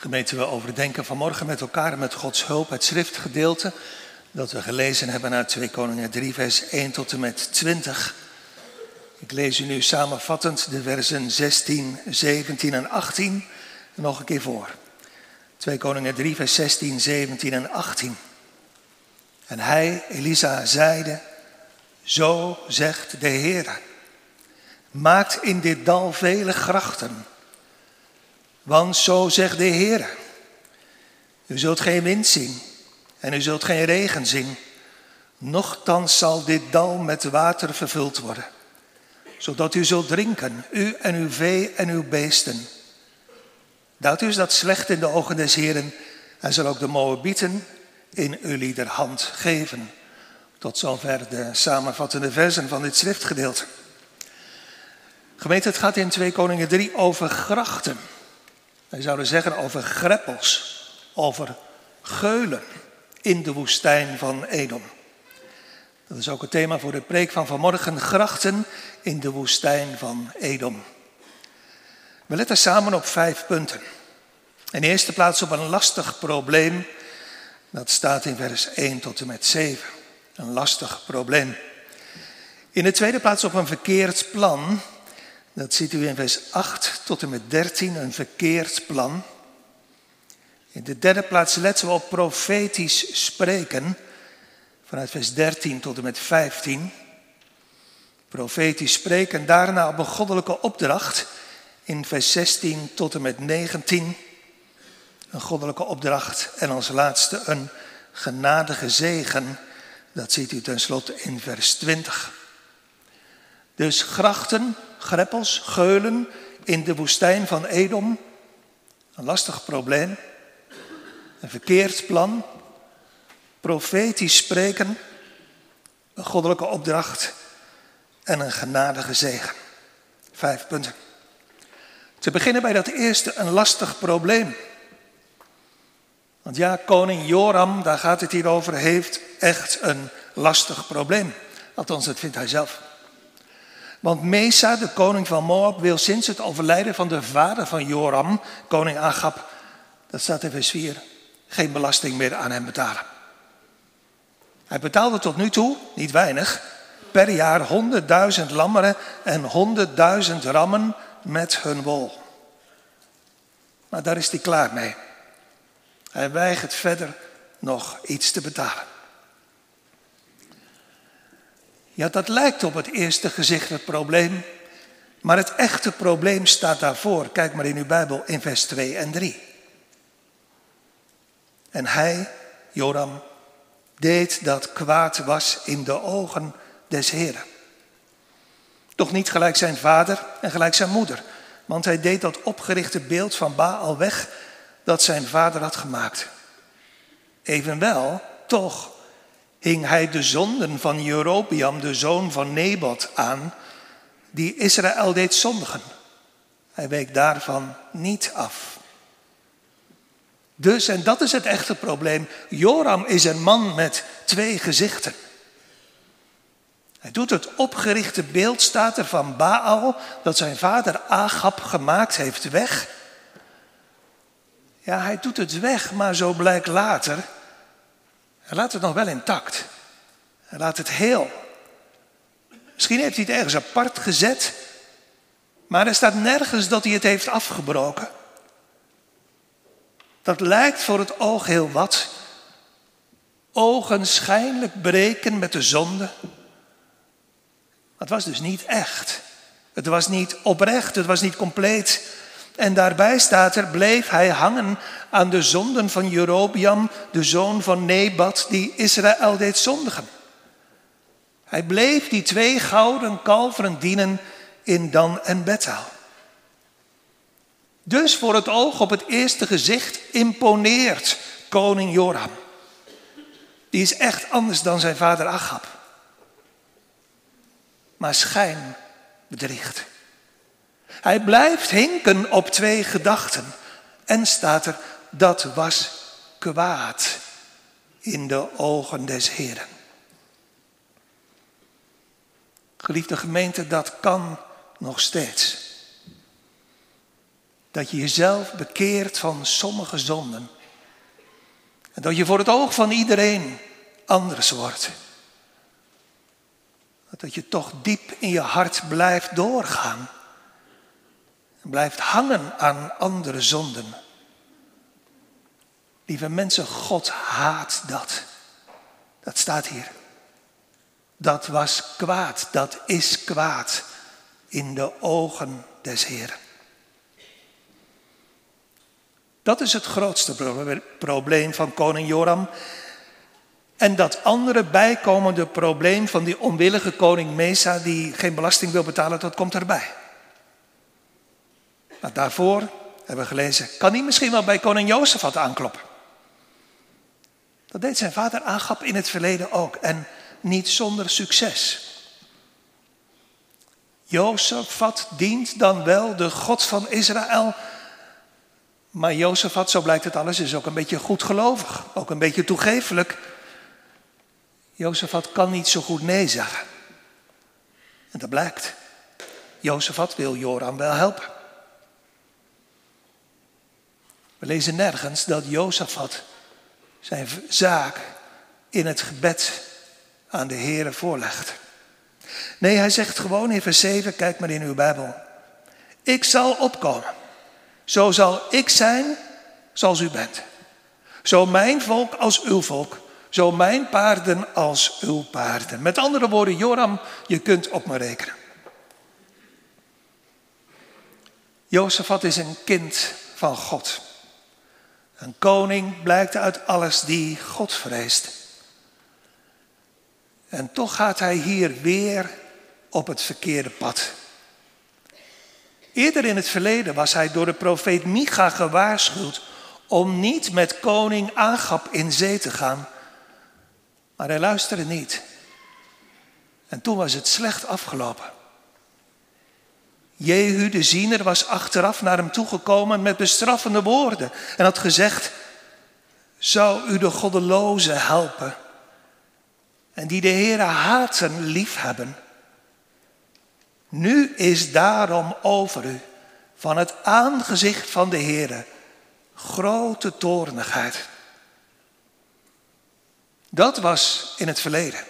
Gemeente, we overdenken vanmorgen met elkaar met Gods hulp het schriftgedeelte dat we gelezen hebben uit 2 Koningen 3, vers 1 tot en met 20. Ik lees u nu samenvattend de versen 16, 17 en 18 nog een keer voor. 2 Koningen 3, vers 16, 17 en 18. En hij, Elisa, zeide, zo zegt de Heer, maakt in dit dal vele grachten want zo zegt de Heer, u zult geen wind zien en u zult geen regen zien. Nochtans zal dit dal met water vervuld worden, zodat u zult drinken, u en uw vee en uw beesten. Dat is dat slecht in de ogen des Heeren en zal ook de Moabieten in uw hand geven. Tot zover de samenvattende versen van dit schriftgedeelte. Gemeente, het gaat in 2 Koningen 3 over grachten. Wij zouden zeggen over greppels, over geulen in de woestijn van Edom. Dat is ook het thema voor de preek van vanmorgen, grachten in de woestijn van Edom. We letten samen op vijf punten. In de eerste plaats op een lastig probleem, dat staat in vers 1 tot en met 7. Een lastig probleem. In de tweede plaats op een verkeerd plan, dat ziet u in vers 8 tot en met 13, een verkeerd plan. In de derde plaats letten we op profetisch spreken, vanuit vers 13 tot en met 15. Profetisch spreken, daarna op een goddelijke opdracht, in vers 16 tot en met 19. Een goddelijke opdracht en als laatste een genadige zegen, dat ziet u tenslotte in vers 20. Dus grachten, greppels, geulen in de woestijn van Edom. Een lastig probleem. Een verkeerd plan. Profetisch spreken. Een goddelijke opdracht. En een genadige zegen. Vijf punten. Te beginnen bij dat eerste, een lastig probleem. Want ja, koning Joram, daar gaat het hier over, heeft echt een lastig probleem. Althans, dat vindt hij zelf. Want Mesa, de koning van Moab, wil sinds het overlijden van de vader van Joram, koning Agab, dat staat in vers 4, geen belasting meer aan hem betalen. Hij betaalde tot nu toe, niet weinig, per jaar honderdduizend lammeren en honderdduizend rammen met hun wol. Maar daar is hij klaar mee. Hij weigert verder nog iets te betalen. Ja, dat lijkt op het eerste gezicht het probleem. Maar het echte probleem staat daarvoor. Kijk maar in uw Bijbel in vers 2 en 3. En hij, Joram, deed dat kwaad was in de ogen des Heren. Toch niet gelijk zijn vader en gelijk zijn moeder. Want hij deed dat opgerichte beeld van Baal weg dat zijn vader had gemaakt. Evenwel, toch hing hij de zonden van Jerobiam, de zoon van Nebat, aan, die Israël deed zondigen. Hij week daarvan niet af. Dus, en dat is het echte probleem, Joram is een man met twee gezichten. Hij doet het opgerichte beeld, er van Baal, dat zijn vader Agab gemaakt heeft, weg. Ja, hij doet het weg, maar zo blijkt later hij laat het nog wel intact. Laat het heel. Misschien heeft hij het ergens apart gezet, maar er staat nergens dat hij het heeft afgebroken. Dat lijkt voor het oog heel wat. Ogenschijnlijk breken met de zonde. het was dus niet echt. Het was niet oprecht, het was niet compleet. En daarbij staat er, bleef hij hangen aan de zonden van Jerobiam, de zoon van Nebat, die Israël deed zondigen. Hij bleef die twee gouden kalveren dienen in Dan en Bethel. Dus voor het oog op het eerste gezicht imponeert koning Joram. Die is echt anders dan zijn vader Achab. Maar schijn bedriegt. Hij blijft hinken op twee gedachten. En staat er, dat was kwaad in de ogen des Heren. Geliefde gemeente, dat kan nog steeds. dat je jezelf bekeert van sommige zonden. En dat je voor het oog van iedereen anders wordt. Dat je toch diep in je hart blijft doorgaan. Blijft hangen aan andere zonden. Lieve mensen, God haat dat. Dat staat hier. Dat was kwaad, dat is kwaad in de ogen des Heeren. Dat is het grootste probleem van koning Joram. En dat andere bijkomende probleem van die onwillige koning Mesa die geen belasting wil betalen, dat komt erbij. Maar daarvoor hebben we gelezen, kan hij misschien wel bij koning Jozefat aankloppen. Dat deed zijn vader Agap in het verleden ook en niet zonder succes. Jozefat dient dan wel de God van Israël. Maar Jozefat, zo blijkt het alles, is ook een beetje goedgelovig. Ook een beetje toegefelijk. Jozefat kan niet zo goed nee zeggen. En dat blijkt. Jozefat wil Joram wel helpen. We lezen nergens dat Jozefat zijn zaak in het gebed aan de Heere voorlegt. Nee, hij zegt gewoon in vers 7, kijk maar in uw Bijbel. Ik zal opkomen. Zo zal ik zijn zoals u bent. Zo mijn volk als uw volk. Zo mijn paarden als uw paarden. Met andere woorden, Joram, je kunt op me rekenen. Jozefat is een kind van God. Een koning blijkt uit alles die God vreest. En toch gaat hij hier weer op het verkeerde pad. Eerder in het verleden was hij door de profeet Micha gewaarschuwd om niet met koning Agap in zee te gaan. Maar hij luisterde niet. En toen was het slecht afgelopen. Jehu de ziener was achteraf naar hem toegekomen met bestraffende woorden en had gezegd, zou u de goddeloze helpen en die de Heere haten liefhebben? Nu is daarom over u van het aangezicht van de Heere grote toornigheid. Dat was in het verleden.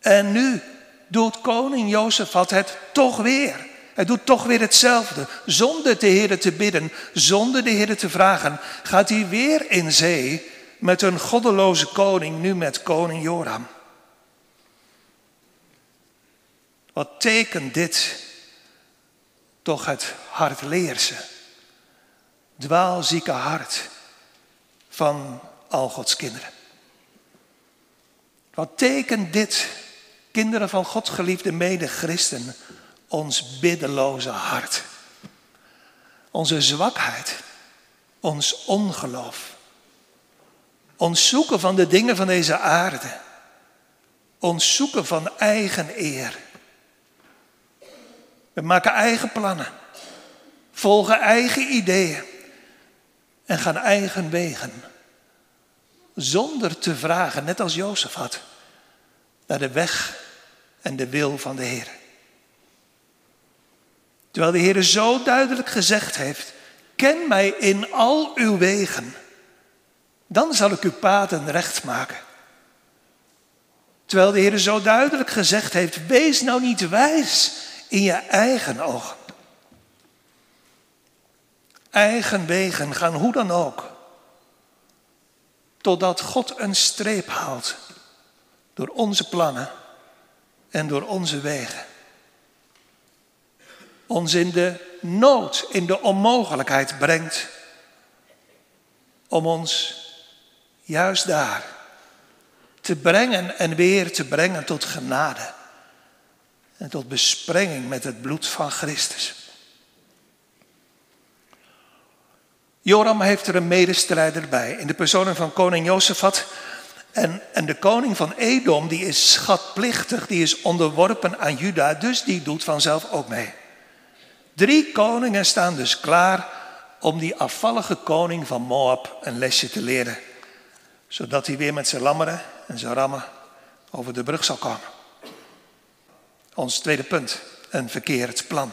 En nu doet koning Jozefat het toch weer. Hij doet toch weer hetzelfde. Zonder de Heer te bidden, zonder de Heer te vragen, gaat hij weer in zee met een goddeloze koning, nu met koning Joram. Wat tekent dit toch het hartleerse, dwaalzieke hart van al Gods kinderen? Wat tekent dit kinderen van God geliefde mede-christen, ons biddeloze hart. Onze zwakheid, ons ongeloof. Ons zoeken van de dingen van deze aarde. Ons zoeken van eigen eer. We maken eigen plannen, volgen eigen ideeën en gaan eigen wegen. Zonder te vragen, net als Jozef had, naar de weg en de wil van de Heer. Terwijl de Heer zo duidelijk gezegd heeft, ken mij in al uw wegen, dan zal ik uw paden recht maken. Terwijl de Heer zo duidelijk gezegd heeft, wees nou niet wijs in je eigen ogen. Eigen wegen gaan hoe dan ook, totdat God een streep haalt door onze plannen en door onze wegen. Ons in de nood, in de onmogelijkheid brengt om ons juist daar te brengen en weer te brengen tot genade en tot besprenging met het bloed van Christus. Joram heeft er een medestrijder bij in de personen van koning Jozefat en, en de koning van Edom, die is schatplichtig, die is onderworpen aan Juda, dus die doet vanzelf ook mee. Drie koningen staan dus klaar om die afvallige koning van Moab een lesje te leren. Zodat hij weer met zijn lammeren en zijn rammen over de brug zal komen. Ons tweede punt, een verkeerd plan.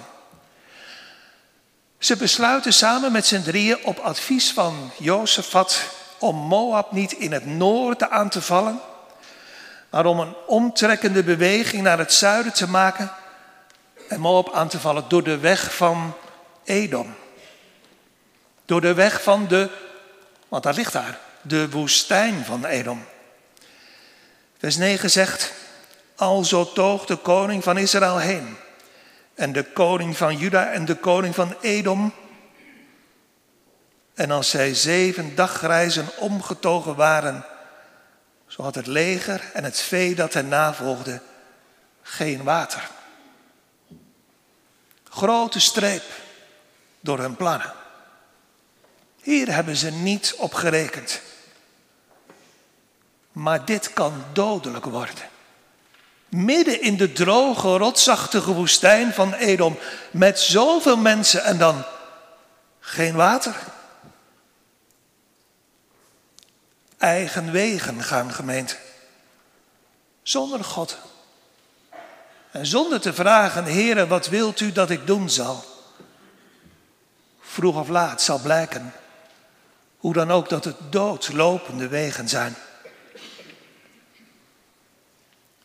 Ze besluiten samen met z'n drieën op advies van Jozefat om Moab niet in het noorden aan te vallen, maar om een omtrekkende beweging naar het zuiden te maken en Moab aan te vallen door de weg van Edom. Door de weg van de, want dat ligt daar, de woestijn van Edom. Vers 9 zegt, alzo toog de koning van Israël heen en de koning van Juda en de koning van Edom. En als zij zeven dagreizen omgetogen waren, zo had het leger en het vee dat hen navolgde geen water. Grote streep door hun plannen. Hier hebben ze niet op gerekend. Maar dit kan dodelijk worden. Midden in de droge, rotsachtige woestijn van Edom. Met zoveel mensen en dan geen water. Eigen wegen gaan gemeente. Zonder God. En zonder te vragen, Heere, wat wilt u dat ik doen zal? Vroeg of laat zal blijken, hoe dan ook, dat het doodlopende wegen zijn.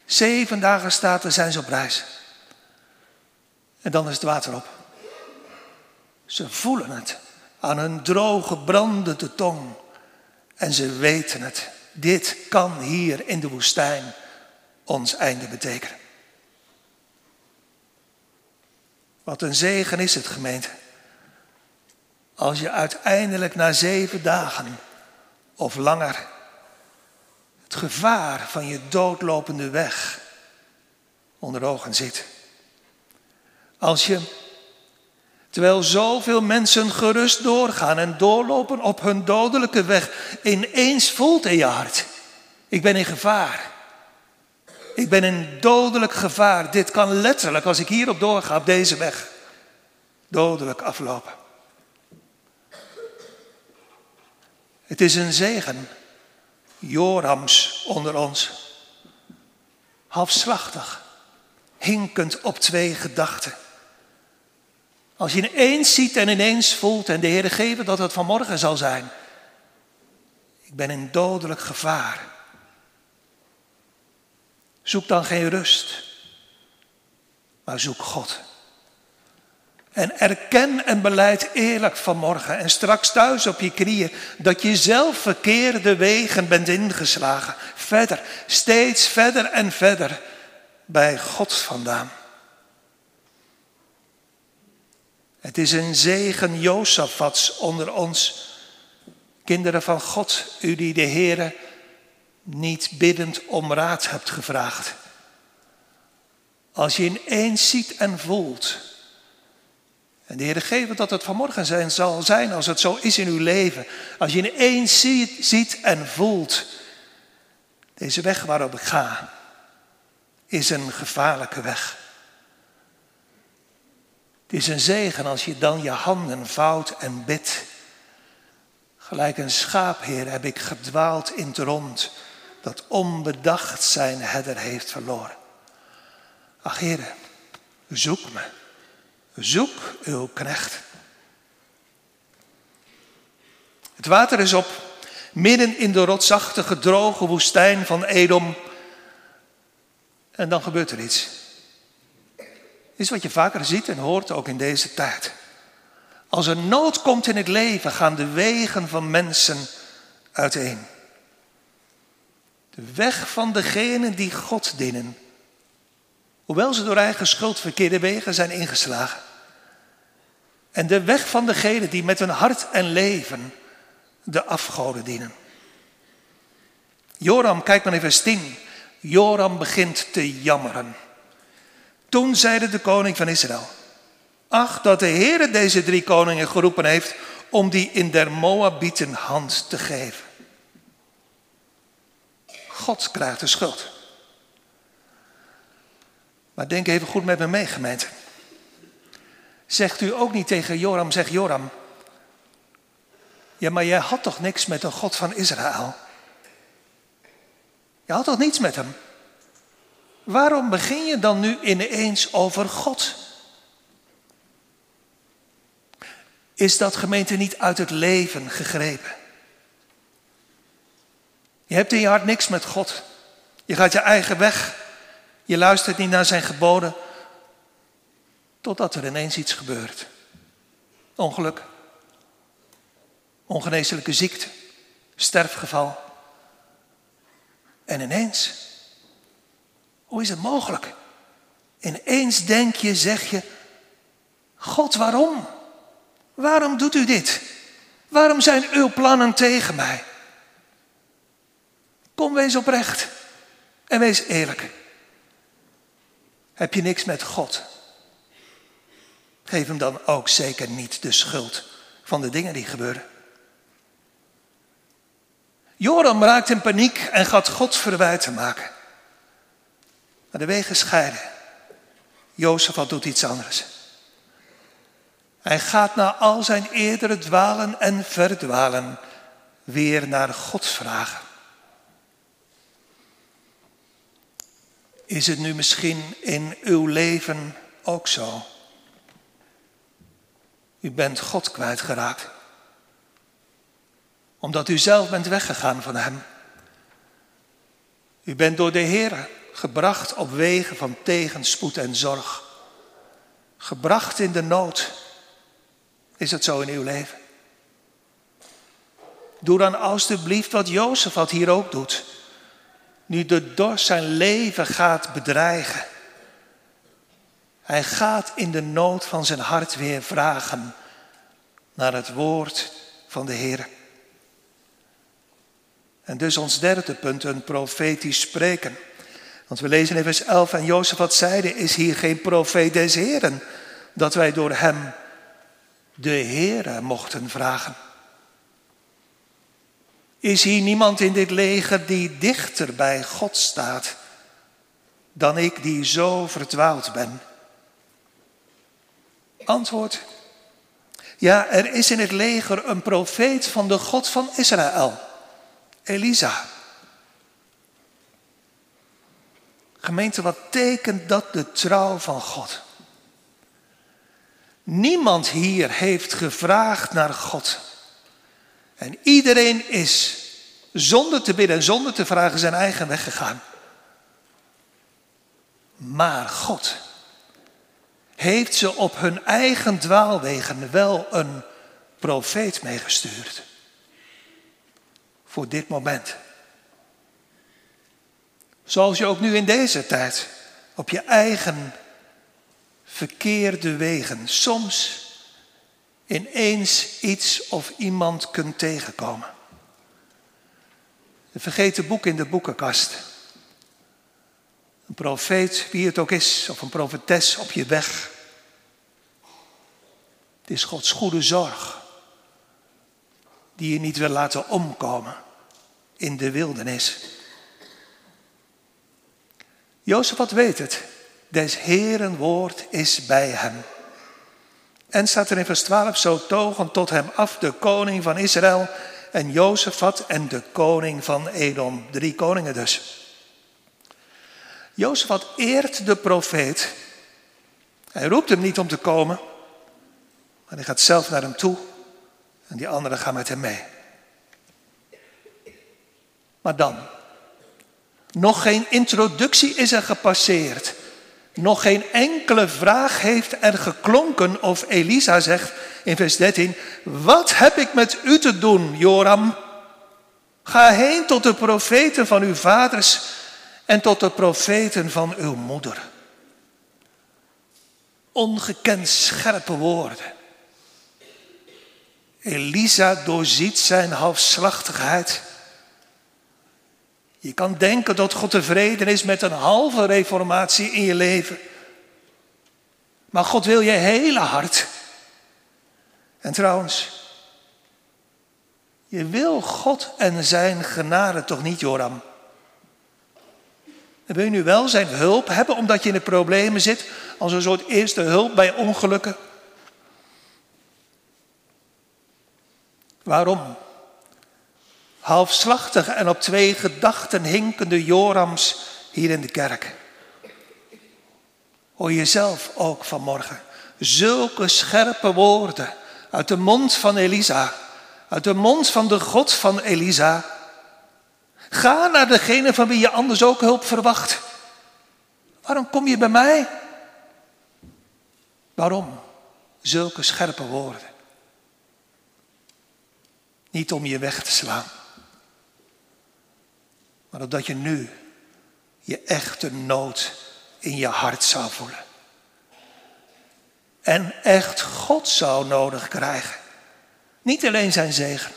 Zeven dagen staat er, zijn ze op reis. En dan is het water op. Ze voelen het aan hun droge, brandende tong. En ze weten het. Dit kan hier in de woestijn ons einde betekenen. Wat een zegen is het, gemeente. Als je uiteindelijk na zeven dagen of langer het gevaar van je doodlopende weg onder ogen zit. Als je, terwijl zoveel mensen gerust doorgaan en doorlopen op hun dodelijke weg, ineens voelt in je hart, ik ben in gevaar. Ik ben in dodelijk gevaar. Dit kan letterlijk, als ik hierop doorga, op deze weg, dodelijk aflopen. Het is een zegen Jorams onder ons. Halfslachtig, hinkend op twee gedachten. Als je ineens ziet en ineens voelt en de Heer geven dat het vanmorgen zal zijn. Ik ben in dodelijk gevaar. Zoek dan geen rust, maar zoek God. En erken en beleid eerlijk vanmorgen en straks thuis op je knieën dat je zelf verkeerde wegen bent ingeslagen. Verder, steeds verder en verder bij God vandaan. Het is een zegen Jozefats onder ons, kinderen van God, u die de Heere niet biddend om raad hebt gevraagd. Als je ineens ziet en voelt en de Heer geeft dat het vanmorgen zijn, zal zijn als het zo is in uw leven. Als je ineens ziet, ziet en voelt, deze weg waarop ik ga, is een gevaarlijke weg. Het is een zegen als je dan je handen vouwt en bidt. Gelijk een schaap, Heer, heb ik gedwaald in het rond, dat onbedacht zijn herder heeft verloren. Ach, zoek me. Zoek uw knecht. Het water is op, midden in de rotsachtige, droge woestijn van Edom. En dan gebeurt er iets. Is wat je vaker ziet en hoort ook in deze tijd. Als er nood komt in het leven, gaan de wegen van mensen uiteen. De weg van degenen die God dienen. Hoewel ze door eigen schuld verkeerde wegen zijn ingeslagen. En de weg van degenen die met hun hart en leven de afgoden dienen. Joram, kijk maar even vers 10. Joram begint te jammeren. Toen zeide de koning van Israël: Ach, dat de Heer deze drie koningen geroepen heeft om die in der Moabieten hand te geven. God krijgt de schuld. Maar denk even goed met me mee, gemeente. Zegt u ook niet tegen Joram, zeg Joram. Ja, maar jij had toch niks met de God van Israël? Je had toch niets met hem? Waarom begin je dan nu ineens over God? is dat gemeente niet uit het leven gegrepen. Je hebt in je hart niks met God. Je gaat je eigen weg. Je luistert niet naar zijn geboden. Totdat er ineens iets gebeurt. Ongeluk. Ongeneeslijke ziekte. Sterfgeval. En ineens. Hoe is het mogelijk? Ineens denk je, zeg je. God, waarom? Waarom doet u dit? Waarom zijn uw plannen tegen mij? Kom, wees oprecht en wees eerlijk. Heb je niks met God? Geef hem dan ook zeker niet de schuld van de dingen die gebeuren. Joram raakt in paniek en gaat God verwijten maken. De wegen scheiden. Jozef doet iets anders. Hij gaat na al zijn eerdere dwalen en verdwalen weer naar God vragen. Is het nu misschien in uw leven ook zo? U bent God kwijtgeraakt. Omdat u zelf bent weggegaan van Hem. U bent door de Heer gebracht op wegen van tegenspoed en zorg. Gebracht in de nood. Is het zo in uw leven? Doe dan alstublieft wat Jozef wat hier ook doet nu de dorst zijn leven gaat bedreigen. Hij gaat in de nood van zijn hart weer vragen naar het woord van de Heer. En dus ons derde punt, een profetisch spreken. Want we lezen in vers 11 en Jozef wat zeide, is hier geen profeet des Heren, dat wij door hem de Heere mochten vragen. Is hier niemand in dit leger die dichter bij God staat dan ik die zo verdwaald ben? Antwoord. Ja, er is in het leger een profeet van de God van Israël, Elisa. Gemeente, wat tekent dat de trouw van God? Niemand hier heeft gevraagd naar God. En iedereen is zonder te bidden en zonder te vragen zijn eigen weg gegaan. Maar God heeft ze op hun eigen dwaalwegen wel een profeet meegestuurd. Voor dit moment. Zoals je ook nu in deze tijd op je eigen verkeerde wegen soms ineens iets of iemand kunt tegenkomen. Een vergeten boek in de boekenkast. Een profeet, wie het ook is, of een profetes op je weg. Het is Gods goede zorg die je niet wil laten omkomen in de wildernis. Jozef wat weet het. Des Heeren woord is bij hem. En staat er in vers 12, zo togen tot hem af de koning van Israël en Jozefat en de koning van Edom. Drie koningen dus. Jozefat eert de profeet. Hij roept hem niet om te komen, maar hij gaat zelf naar hem toe en die anderen gaan met hem mee. Maar dan, nog geen introductie is er gepasseerd. Nog geen enkele vraag heeft er geklonken of Elisa zegt in vers 13, wat heb ik met u te doen, Joram? Ga heen tot de profeten van uw vaders en tot de profeten van uw moeder. Ongekend scherpe woorden. Elisa doorziet zijn halfslachtigheid. Je kan denken dat God tevreden is met een halve reformatie in je leven. Maar God wil je hele hart. En trouwens, je wil God en zijn genade toch niet, Joram? En wil je nu wel zijn hulp hebben omdat je in de problemen zit, als een soort eerste hulp bij ongelukken? Waarom? Halfslachtige en op twee gedachten hinkende Jorams hier in de kerk. Hoor je zelf ook vanmorgen zulke scherpe woorden uit de mond van Elisa, uit de mond van de God van Elisa. Ga naar degene van wie je anders ook hulp verwacht. Waarom kom je bij mij? Waarom? Zulke scherpe woorden. Niet om je weg te slaan, maar omdat je nu je echte nood in je hart zou voelen. En echt God zou nodig krijgen. Niet alleen zijn zegen.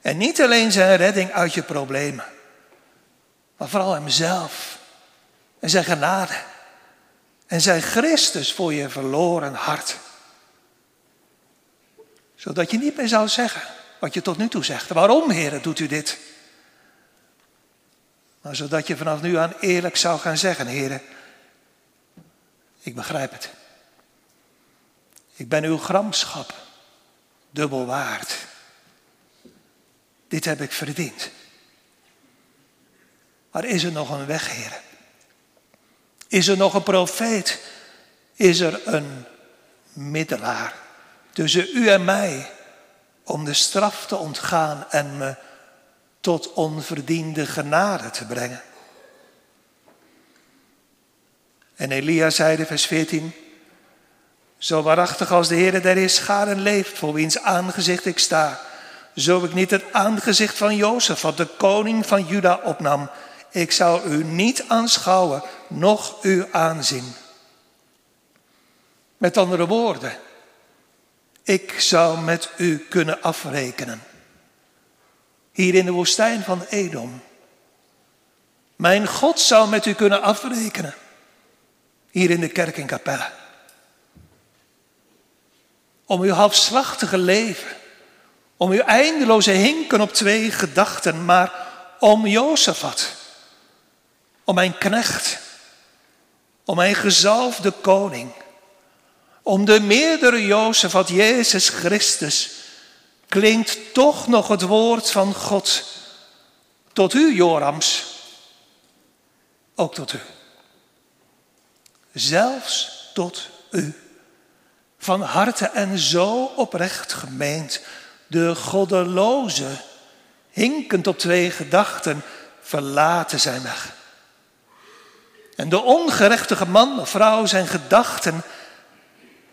En niet alleen zijn redding uit je problemen. Maar vooral Hemzelf. En zijn genade. En zijn Christus voor je verloren hart. Zodat je niet meer zou zeggen wat je tot nu toe zegt. Waarom, heren, doet u dit? Maar zodat je vanaf nu aan eerlijk zou gaan zeggen, heren, ik begrijp het. Ik ben uw gramschap dubbel waard. Dit heb ik verdiend. Maar is er nog een weg, heren? Is er nog een profeet? Is er een middelaar tussen u en mij om de straf te ontgaan en me tot onverdiende genade te brengen? En Elia zeide, vers 14, zo waarachtig als de Heer der scharen leeft, voor wiens aangezicht ik sta, zo ik niet het aangezicht van Jozef, wat de koning van Juda opnam, ik zou u niet aanschouwen, noch u aanzien. Met andere woorden, ik zou met u kunnen afrekenen. Hier in de woestijn van Edom. Mijn God zou met u kunnen afrekenen. Hier in de kerk in Capelle. Om uw halfslachtige leven. Om uw eindeloze hinken op twee gedachten. Maar om Jozefat. Om mijn knecht. Om mijn gezalfde koning. Om de meerdere Jozefat, Jezus Christus. Klinkt toch nog het woord van God. Tot u, Jorams. Ook tot u zelfs tot u. Van harte en zo oprecht gemeend, de goddeloze, hinkend op twee gedachten, verlaten zijn weg. En de ongerechtige man of vrouw zijn gedachten,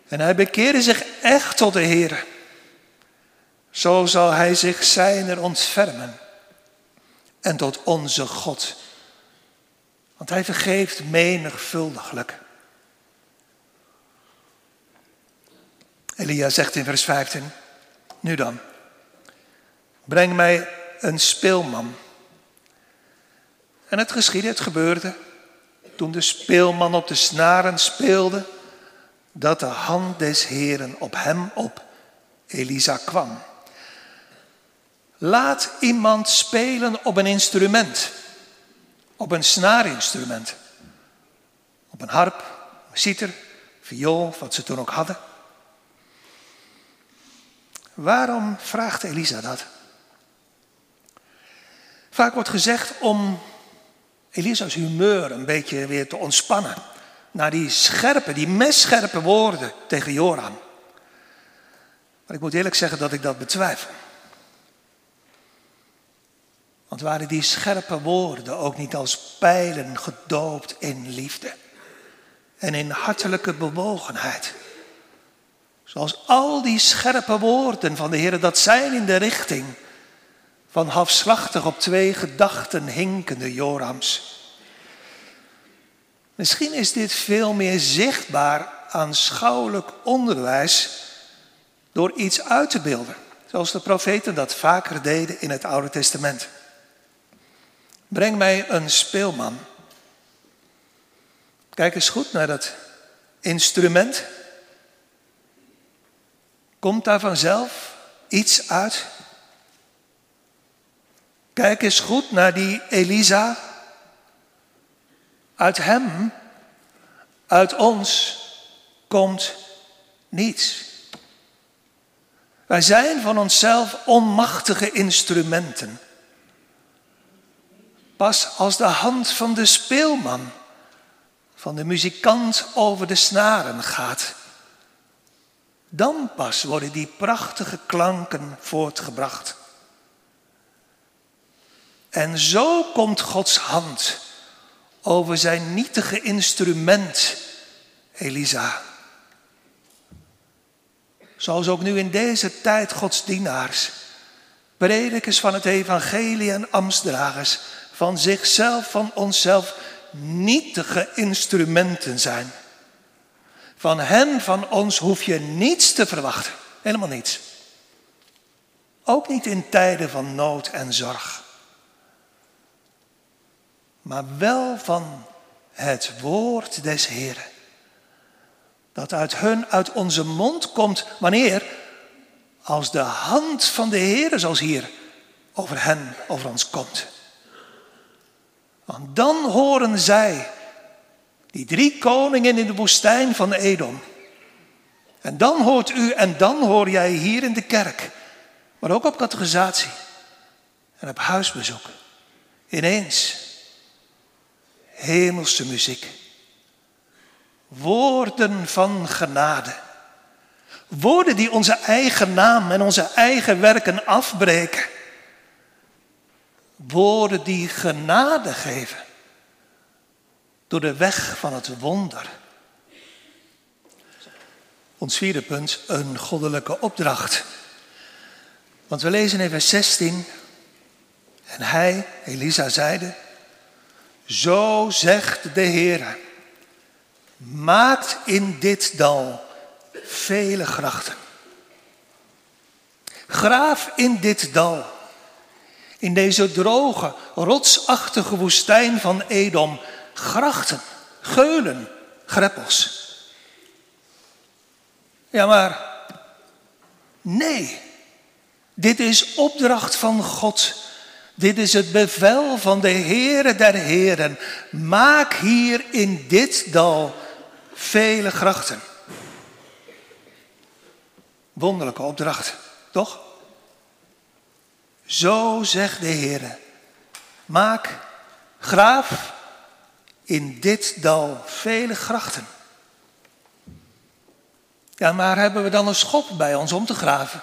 en hij bekeerde zich echt tot de Heer. Zo zal hij zich zijner ontfermen en tot onze God. Want hij vergeeft menigvuldiglijk. Elia zegt in vers 15, nu dan, breng mij een speelman. En het geschiedde, het gebeurde, toen de speelman op de snaren speelde, dat de hand des Heren op hem, op Elisa kwam. Laat iemand spelen op een instrument, op een snaarinstrument, op een harp, een citer, viool, wat ze toen ook hadden. Waarom vraagt Elisa dat? Vaak wordt gezegd om Elisa's humeur een beetje weer te ontspannen. Naar die scherpe, die messcherpe woorden tegen Joram. Maar ik moet eerlijk zeggen dat ik dat betwijfel. Want waren die scherpe woorden ook niet als pijlen gedoopt in liefde en in hartelijke bewogenheid? Zoals al die scherpe woorden van de Heer dat zijn in de richting van halfslachtig op twee gedachten hinkende Jorams. Misschien is dit veel meer zichtbaar aanschouwelijk onderwijs door iets uit te beelden, zoals de profeten dat vaker deden in het Oude Testament. Breng mij een speelman. Kijk eens goed naar dat instrument Komt daar vanzelf iets uit? Kijk eens goed naar die Elisa. Uit hem, uit ons komt niets. Wij zijn van onszelf onmachtige instrumenten. Pas als de hand van de speelman, van de muzikant over de snaren gaat, Dan pas worden die prachtige klanken voortgebracht. En zo komt Gods hand over zijn nietige instrument, Elisa. Zoals ook nu in deze tijd Gods dienaars, predikers van het evangelie en ambtsdragers, van zichzelf, van onszelf, nietige instrumenten zijn. Van hen, van ons hoef je niets te verwachten. Helemaal niets. Ook niet in tijden van nood en zorg. Maar wel van het woord des Heren. Dat uit hun, uit onze mond komt. Wanneer? Als de hand van de Heer, zoals hier, over hen, over ons komt. Want dan horen zij die drie koningen in de woestijn van Edom. En dan hoort u en dan hoor jij hier in de kerk, maar ook op categorisatie en op huisbezoek, ineens hemelse muziek. Woorden van genade. Woorden die onze eigen naam en onze eigen werken afbreken. Woorden die genade geven door de weg van het wonder. Ons vierde punt, een goddelijke opdracht. Want we lezen in vers 16, en hij, Elisa, zeide, zo zegt de Heer, maakt in dit dal vele grachten. Graaf in dit dal, in deze droge, rotsachtige woestijn van Edom, grachten, geulen, greppels. Ja, maar nee, dit is opdracht van God. Dit is het bevel van de Heere der Heren. Maak hier in dit dal vele grachten. Wonderlijke opdracht, toch? Zo zegt de Heere. Maak, graaf in dit dal vele grachten. Ja, maar hebben we dan een schop bij ons om te graven?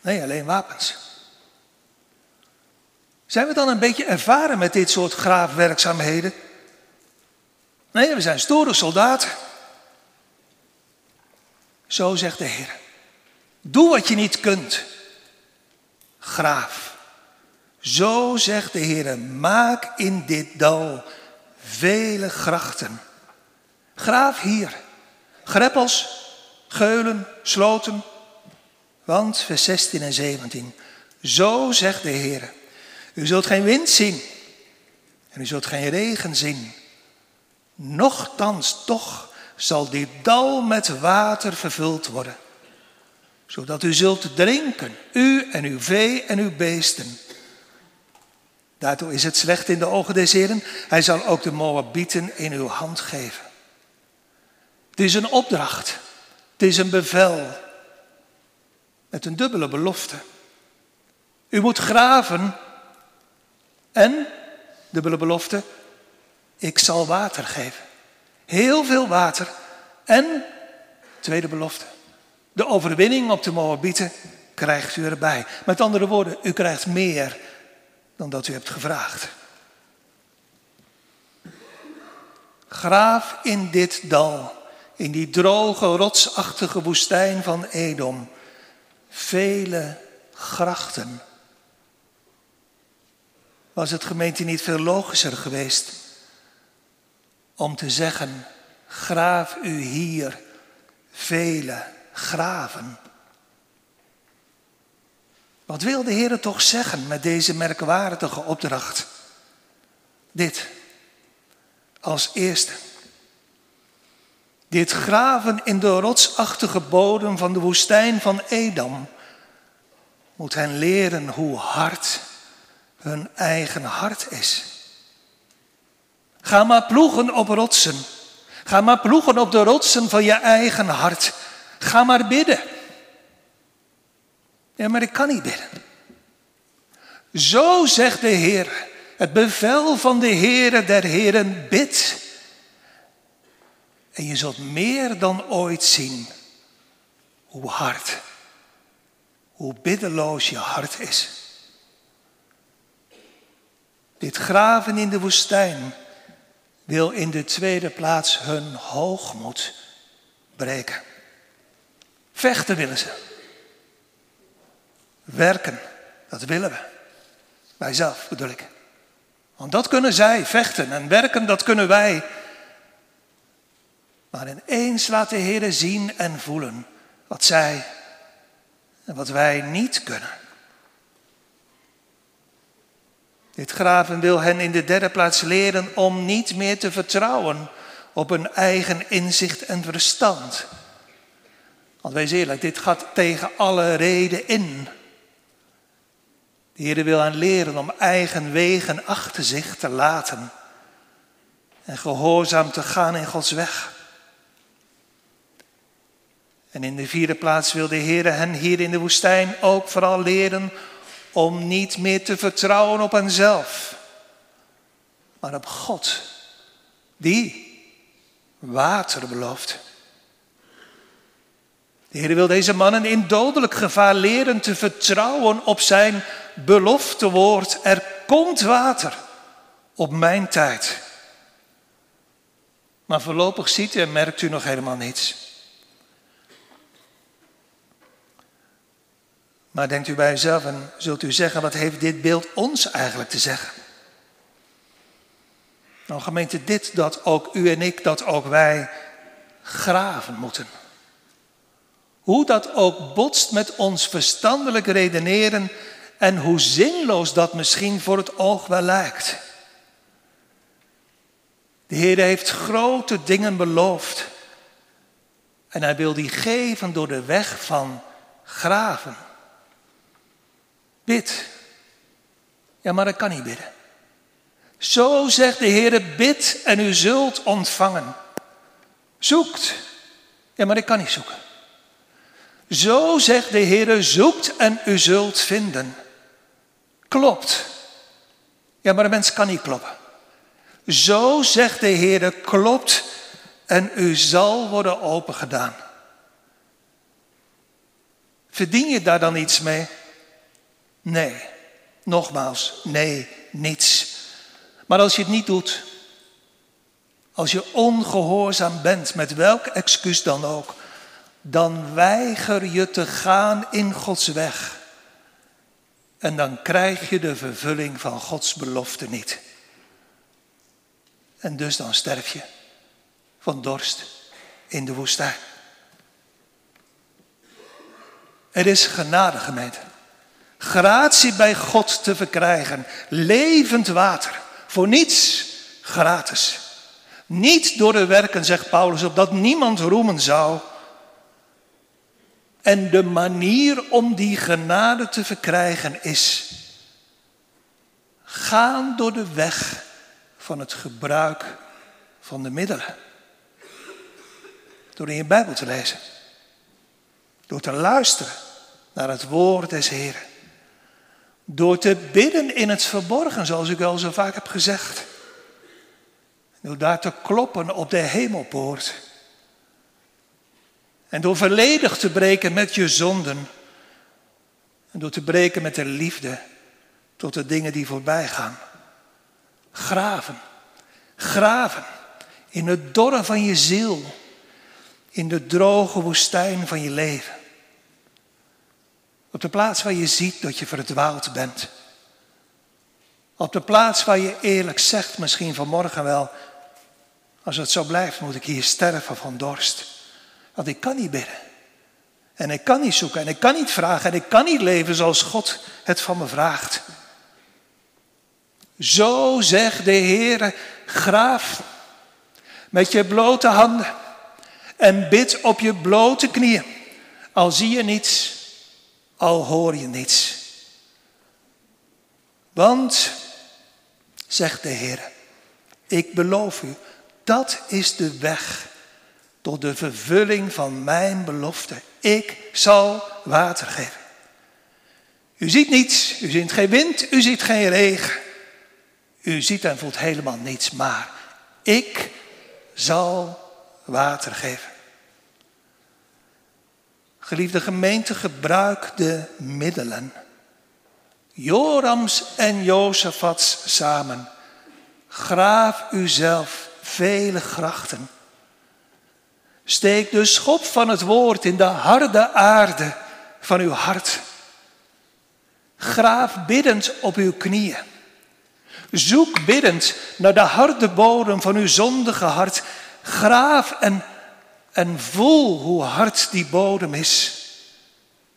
Nee, alleen wapens. Zijn we dan een beetje ervaren met dit soort graafwerkzaamheden? Nee, we zijn stoere soldaten. Zo zegt de Heer. Doe wat je niet kunt. Graaf. Zo zegt de Heer, maak in dit dal vele grachten. Graaf hier, greppels, geulen, sloten. Want, vers 16 en 17, zo zegt de Heer, u zult geen wind zien en u zult geen regen zien. Nochtans toch zal dit dal met water vervuld worden, zodat u zult drinken, u en uw vee en uw beesten. Daartoe is het slecht in de ogen des Heren. Hij zal ook de Moabieten in uw hand geven. Het is een opdracht. Het is een bevel. Met een dubbele belofte. U moet graven. En, dubbele belofte, ik zal water geven. Heel veel water. En, tweede belofte, de overwinning op de Moabieten krijgt u erbij. Met andere woorden, u krijgt meer dan dat u hebt gevraagd. Graaf in dit dal, in die droge, rotsachtige woestijn van Edom, vele grachten. Was het gemeente niet veel logischer geweest om te zeggen, graaf u hier vele graven? Wat wil de Heer toch zeggen met deze merkwaardige opdracht? Dit als eerste. Dit graven in de rotsachtige bodem van de woestijn van Edam moet hen leren hoe hard hun eigen hart is. Ga maar ploegen op rotsen. Ga maar ploegen op de rotsen van je eigen hart. Ga maar bidden. Ja, maar ik kan niet bidden. Zo zegt de Heer, het bevel van de Heere der Heren, bid. En je zult meer dan ooit zien hoe hard, hoe biddeloos je hart is. Dit graven in de woestijn wil in de tweede plaats hun hoogmoed breken. Vechten willen ze. Werken, dat willen we. Wij zelf bedoel ik. Want dat kunnen zij, vechten en werken, dat kunnen wij. Maar ineens laat de Heer zien en voelen wat zij en wat wij niet kunnen. Dit graven wil hen in de derde plaats leren om niet meer te vertrouwen op hun eigen inzicht en verstand. Want wees eerlijk, dit gaat tegen alle reden in. De Heer wil hen leren om eigen wegen achter zich te laten en gehoorzaam te gaan in Gods weg. En in de vierde plaats wil de Heer hen hier in de woestijn ook vooral leren om niet meer te vertrouwen op henzelf, maar op God, die water belooft. De Heer wil deze mannen in dodelijk gevaar leren te vertrouwen op zijn beloftewoord. Er komt water op mijn tijd. Maar voorlopig ziet en merkt u nog helemaal niets. Maar denkt u bij uzelf en zult u zeggen, wat heeft dit beeld ons eigenlijk te zeggen? Nou gemeente, dit dat ook u en ik, dat ook wij graven moeten. Hoe dat ook botst met ons verstandelijk redeneren en hoe zinloos dat misschien voor het oog wel lijkt. De Heer heeft grote dingen beloofd en hij wil die geven door de weg van graven. Bid. Ja, maar ik kan niet bidden. Zo zegt de Heer, bid en u zult ontvangen. Zoekt. Ja, maar ik kan niet zoeken. Zo zegt de Heer, zoekt en u zult vinden. Klopt. Ja, maar de mens kan niet kloppen. Zo zegt de Heer, klopt en u zal worden opengedaan. Verdien je daar dan iets mee? Nee, nogmaals, nee, niets. Maar als je het niet doet, als je ongehoorzaam bent, met welk excuus dan ook, dan weiger je te gaan in Gods weg. En dan krijg je de vervulling van Gods belofte niet. En dus dan sterf je van dorst in de woestijn. Er is genade, gemeente gratie bij God te verkrijgen. Levend water. Voor niets gratis. Niet door de werken, zegt Paulus, opdat niemand roemen zou. En de manier om die genade te verkrijgen is gaan door de weg van het gebruik van de middelen. Door in je Bijbel te lezen. Door te luisteren naar het woord des Heren. Door te bidden in het verborgen, zoals ik al zo vaak heb gezegd. Door daar te kloppen op de hemelpoort. En door volledig te breken met je zonden. En door te breken met de liefde tot de dingen die voorbij gaan. Graven. Graven. In het dorre van je ziel. In de droge woestijn van je leven. Op de plaats waar je ziet dat je verdwaald bent. Op de plaats waar je eerlijk zegt, misschien vanmorgen wel, als het zo blijft, moet ik hier sterven van dorst. Want ik kan niet bidden. En ik kan niet zoeken en ik kan niet vragen en ik kan niet leven zoals God het van me vraagt. Zo zegt de Heer, graaf met je blote handen en bid op je blote knieën. Al zie je niets, al hoor je niets. Want, zegt de Heer, ik beloof u, dat is de weg tot de vervulling van mijn belofte. Ik zal water geven. U ziet niets, u ziet geen wind, u ziet geen regen. U ziet en voelt helemaal niets, maar ik zal water geven. Geliefde gemeente, gebruik de middelen. Jorams en Jozefats samen. Graaf uzelf vele grachten. Steek de schop van het woord in de harde aarde van uw hart. Graaf biddend op uw knieën. Zoek biddend naar de harde bodem van uw zondige hart. Graaf en, en voel hoe hard die bodem is.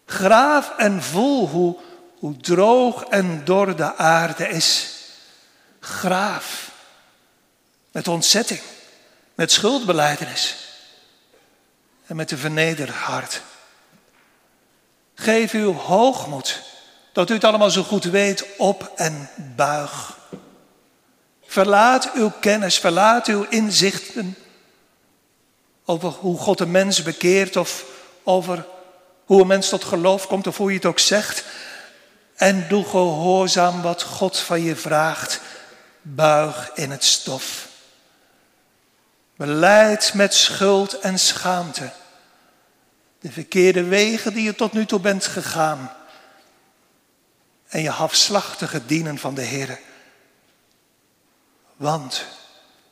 Graaf en voel hoe, hoe droog en dor de aarde is. Graaf met ontzetting, met schuldbeleidenis en met een vernederd hart. Geef uw hoogmoed, dat u het allemaal zo goed weet, op en buig. Verlaat uw kennis, verlaat uw inzichten over hoe God een mens bekeert of over hoe een mens tot geloof komt of hoe je het ook zegt. En doe gehoorzaam wat God van je vraagt. Buig in het stof. Beleid met schuld en schaamte de verkeerde wegen die je tot nu toe bent gegaan. En je halfslachtige dienen van de Heer. Want,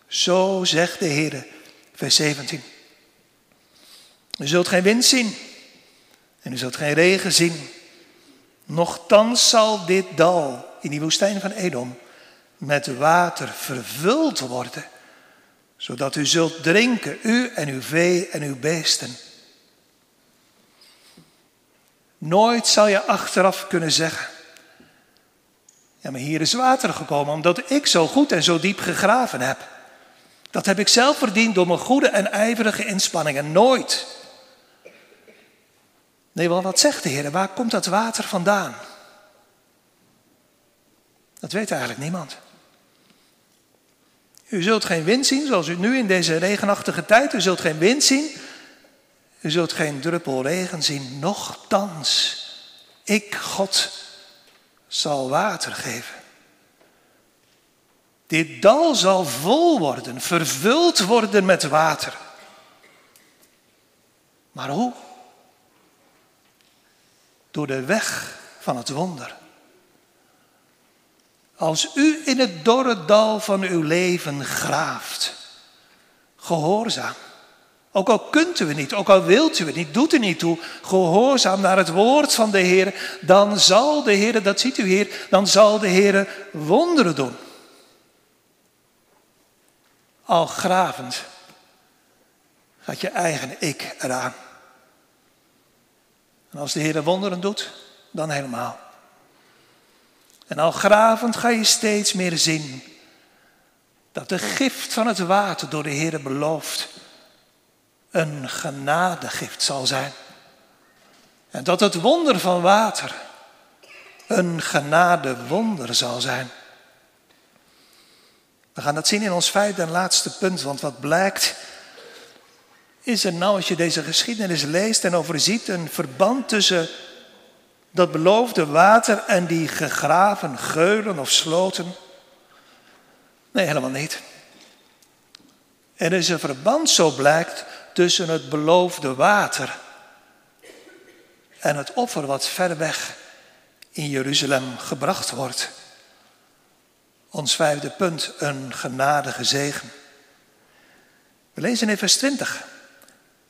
zo zegt de Heer, vers 17. U zult geen wind zien en u zult geen regen zien. Nochtans zal dit dal in die woestijn van Edom met water vervuld worden, zodat u zult drinken, u en uw vee en uw beesten. Nooit zal je achteraf kunnen zeggen, ja maar hier is water gekomen omdat ik zo goed en zo diep gegraven heb. Dat heb ik zelf verdiend door mijn goede en ijverige inspanningen. Nooit. Nee, wat zegt de Heer? Waar komt dat water vandaan? Dat weet eigenlijk niemand. U zult geen wind zien, zoals u nu in deze regenachtige tijd. U zult geen wind zien. U zult geen druppel regen zien. Nochtans, ik, God, zal water geven. Dit dal zal vol worden, vervuld worden met water. Maar hoe? Door de weg van het wonder. Als u in het dorre dal van uw leven graaft, gehoorzaam. Ook al kunt u het niet, ook al wilt u het niet, doet u niet toe, gehoorzaam naar het woord van de Heer, dan zal de Heer, dat ziet u hier, dan zal de Heer wonderen doen. Al gravend gaat je eigen ik eraan. En als de Heer wonderen doet, dan helemaal. En al gravend ga je steeds meer zien dat de gift van het water door de Heer belooft een genadegift zal zijn. En dat het wonder van water een genadewonder zal zijn. We gaan dat zien in ons vijfde en laatste punt, want wat blijkt, is er nou als je deze geschiedenis leest en overziet een verband tussen dat beloofde water en die gegraven geulen of sloten? Nee, helemaal niet. Er is een verband, zo blijkt, tussen het beloofde water en het offer wat ver weg in Jeruzalem gebracht wordt. Ons vijfde punt, een genadige zegen. We lezen in vers 20.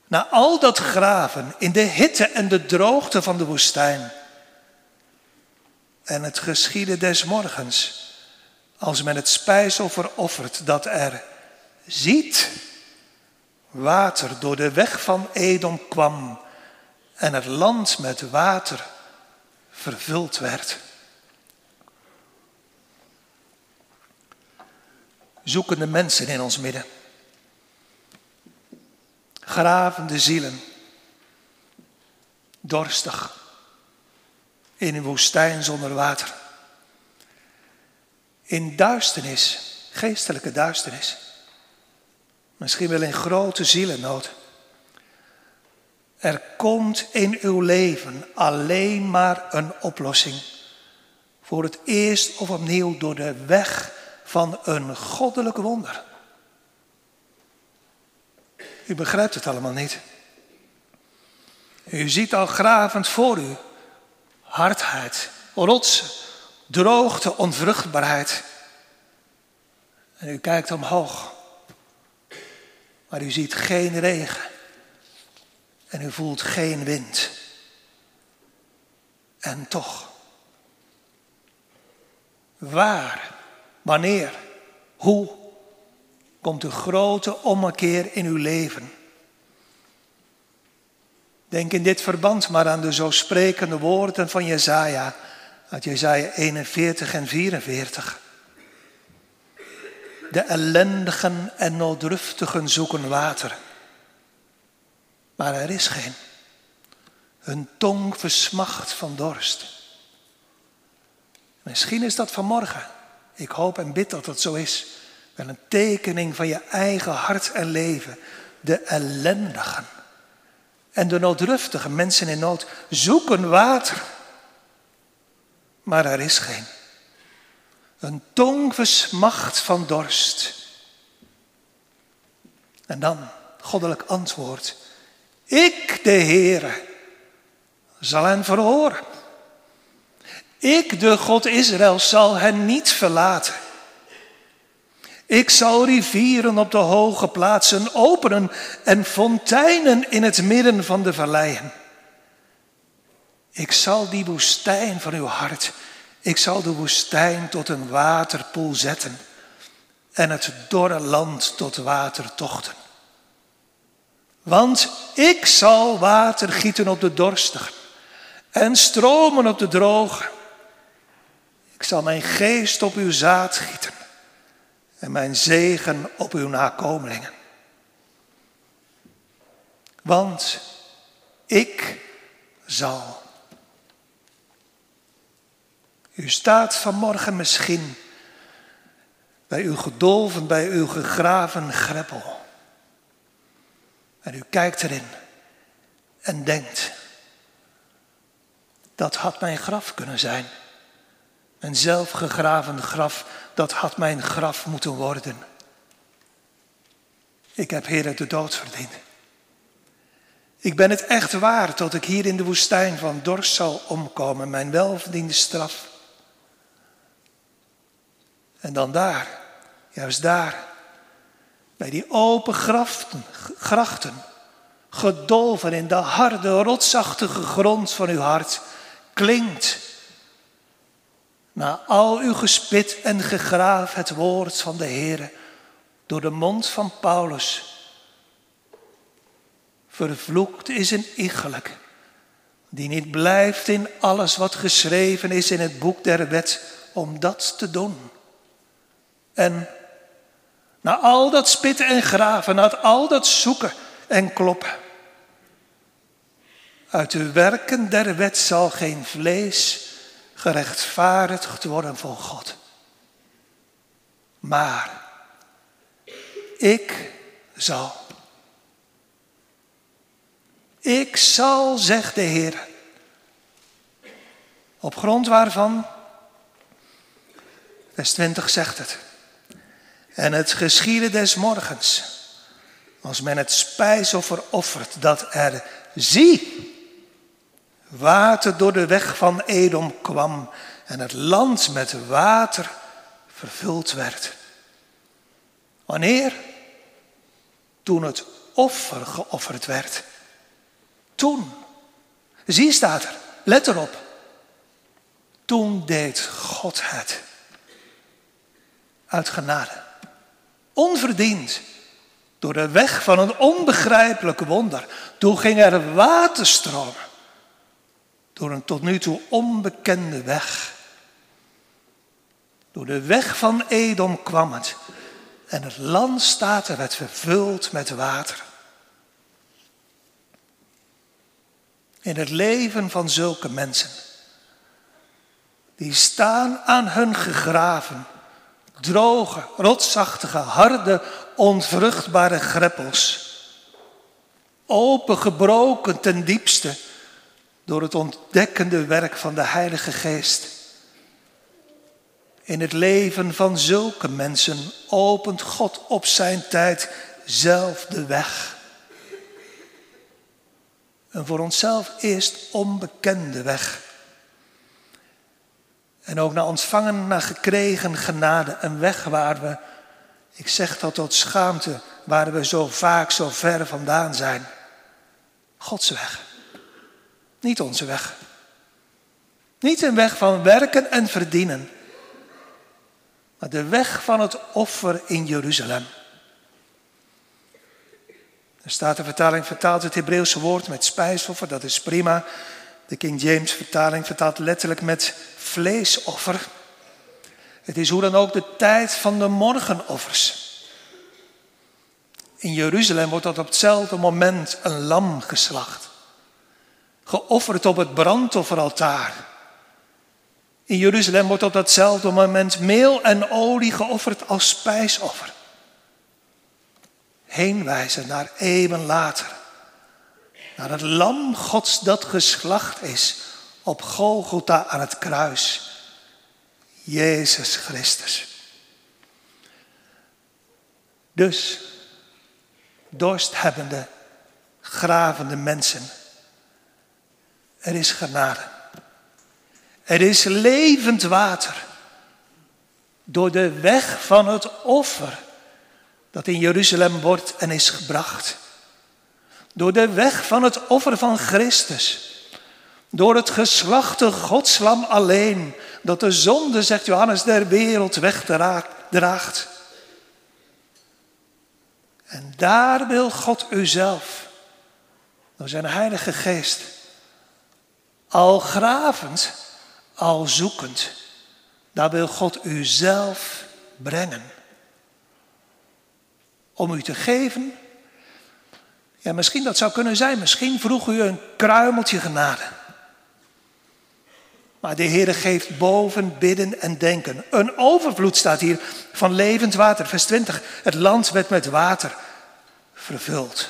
Na al dat graven in de hitte en de droogte van de woestijn en het geschieden des morgens, als men het spijsoffer offert dat er ziet water door de weg van Edom kwam en het land met water vervuld werd. Zoekende mensen in ons midden. Gravende zielen. Dorstig. In een woestijn zonder water. In duisternis, geestelijke duisternis. Misschien wel in grote zielennood. Er komt in uw leven alleen maar een oplossing. Voor het eerst of opnieuw door de weg van een goddelijk wonder. U begrijpt het allemaal niet. U ziet al gravend voor u hardheid, rotsen, droogte, onvruchtbaarheid. En u kijkt omhoog, maar u ziet geen regen en u voelt geen wind. En toch, waar, wanneer, hoe komt de grote ommekeer in uw leven? Denk in dit verband maar aan de zo sprekende woorden van Jezaja uit Jezaja 41 en 44. De ellendigen en nooddruftigen zoeken water, maar er is geen. Hun tong versmacht van dorst. Misschien is dat vanmorgen. Ik hoop en bid dat het zo is. Wel een tekening van je eigen hart en leven. De ellendigen en de nooddruftige mensen in nood zoeken water. Maar er is geen. Een tong versmacht van dorst. En dan goddelijk antwoord. Ik, de Heere, zal hen verhoren. Ik, de God Israël, zal hen niet verlaten. Ik zal rivieren op de hoge plaatsen openen en fonteinen in het midden van de valleien. Ik zal die woestijn van uw hart, ik zal de woestijn tot een waterpoel zetten en het dorre land tot watertochten. Want ik zal water gieten op de dorstigen en stromen op de drogen. Ik zal mijn geest op uw zaad gieten en mijn zegen op uw nakomelingen. Want ik zal. U staat vanmorgen misschien bij uw gedolven, bij uw gegraven greppel. En u kijkt erin en denkt, dat had mijn graf kunnen zijn. Een zelfgegraven graf, dat had mijn graf moeten worden. Ik heb Heer de dood verdiend. Ik ben het echt waard dat ik hier in de woestijn van dorst zal omkomen, mijn welverdiende straf. En dan daar, juist daar, bij die open grachten, gedolven in de harde, rotsachtige grond van uw hart, klinkt na al uw gespit en gegraaf het woord van de Heer door de mond van Paulus. Vervloekt is een iegelijk, die niet blijft in alles wat geschreven is in het boek der wet, om dat te doen. En na al dat spitten en graven, na al dat zoeken en kloppen, uit de werken der wet zal geen vlees gerechtvaardigd worden voor God. Maar ik zal. Ik zal, zegt de Heer. Op grond waarvan, vers 20 zegt het. En het geschieden des morgens, als men het spijsoffer offert, dat er, zie, water door de weg van Edom kwam en het land met water vervuld werd. Wanneer? Toen het offer geofferd werd. Toen. Zie staat er, let erop. Toen deed God het. Uit genade. Onverdiend. Door de weg van een onbegrijpelijk wonder. Toen ging er water stromen door een tot nu toe onbekende weg. Door de weg van Edom kwam het en het land staat er werd vervuld met water. In het leven van zulke mensen, die staan aan hun gegraven, droge, rotsachtige, harde, onvruchtbare greppels, opengebroken ten diepste door het ontdekkende werk van de Heilige Geest. In het leven van zulke mensen opent God op zijn tijd zelf de weg. een voor onszelf eerst onbekende weg. En ook naar ontvangen, naar gekregen genade, een weg waar we, ik zeg dat tot schaamte, waar we zo vaak zo ver vandaan zijn. Gods weg. Niet onze weg. Niet een weg van werken en verdienen, maar de weg van het offer in Jeruzalem. Er staat de vertaling vertaalt het Hebreeuwse woord met spijsoffer, dat is prima. De King James vertaling vertaalt letterlijk met vleesoffer. Het is hoe dan ook de tijd van de morgenoffers. In Jeruzalem wordt dat op hetzelfde moment een lam geslacht. Geofferd op het brandofferaltaar. In Jeruzalem wordt op datzelfde moment meel en olie geofferd als spijsoffer. Heenwijzen naar eeuwen later. Naar het lam Gods dat geslacht is op Golgotha aan het kruis. Jezus Christus. Dus, dorsthebbende, gravende mensen. Er is genade. Er is levend water. Door de weg van het offer dat in Jeruzalem wordt en is gebracht. Door de weg van het offer van Christus. Door het geslachte godslam alleen, dat de zonde, zegt Johannes, der wereld wegdraagt. En daar wil God uzelf, door zijn Heilige Geest, al gravend, al zoekend, daar wil God u zelf brengen. Om u te geven. Ja, misschien dat zou kunnen zijn. Misschien vroeg u een kruimeltje genade. Maar de Heer geeft boven bidden en denken. Een overvloed staat hier van levend water. Vers 20. Het land werd met water vervuld.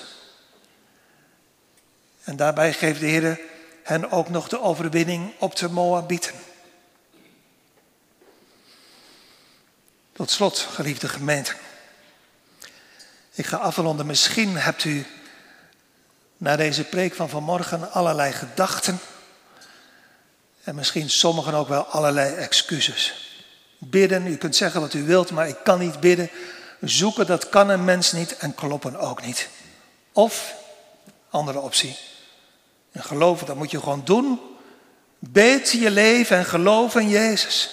En daarbij geeft de Heer hen ook nog de overwinning op de Moabieten. Tot slot, geliefde gemeente. Ik ga afronden. Misschien hebt u na deze preek van vanmorgen allerlei gedachten. En misschien sommigen ook wel allerlei excuses. Bidden, u kunt zeggen wat u wilt, maar ik kan niet bidden. Zoeken, dat kan een mens niet en kloppen ook niet. Of, andere optie. En geloven, dat moet je gewoon doen. Beet je leven en geloof in Jezus.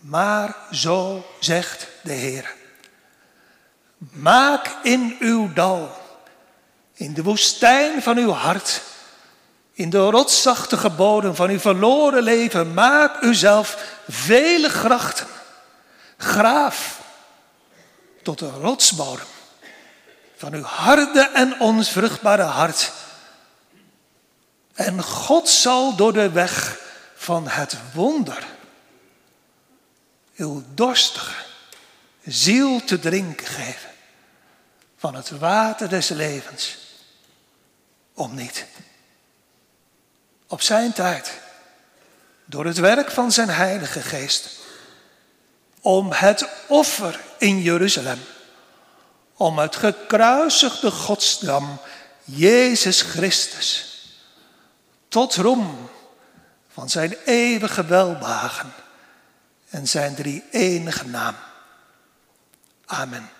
Maar zo zegt de Heer. Maak in uw dal, in de woestijn van uw hart, in de rotsachtige bodem van uw verloren leven, maak uzelf vele grachten. Graaf tot de rotsbodem van uw harde en onvruchtbare hart. En God zal door de weg van het wonder uw dorstige ziel te drinken geven van het water des levens. Om niet. Op zijn tijd, door het werk van zijn Heilige Geest, om het offer in Jeruzalem, om het gekruisigde godsdam Jezus Christus, tot roem van zijn eeuwige welbagen en zijn drie enige naam. Amen.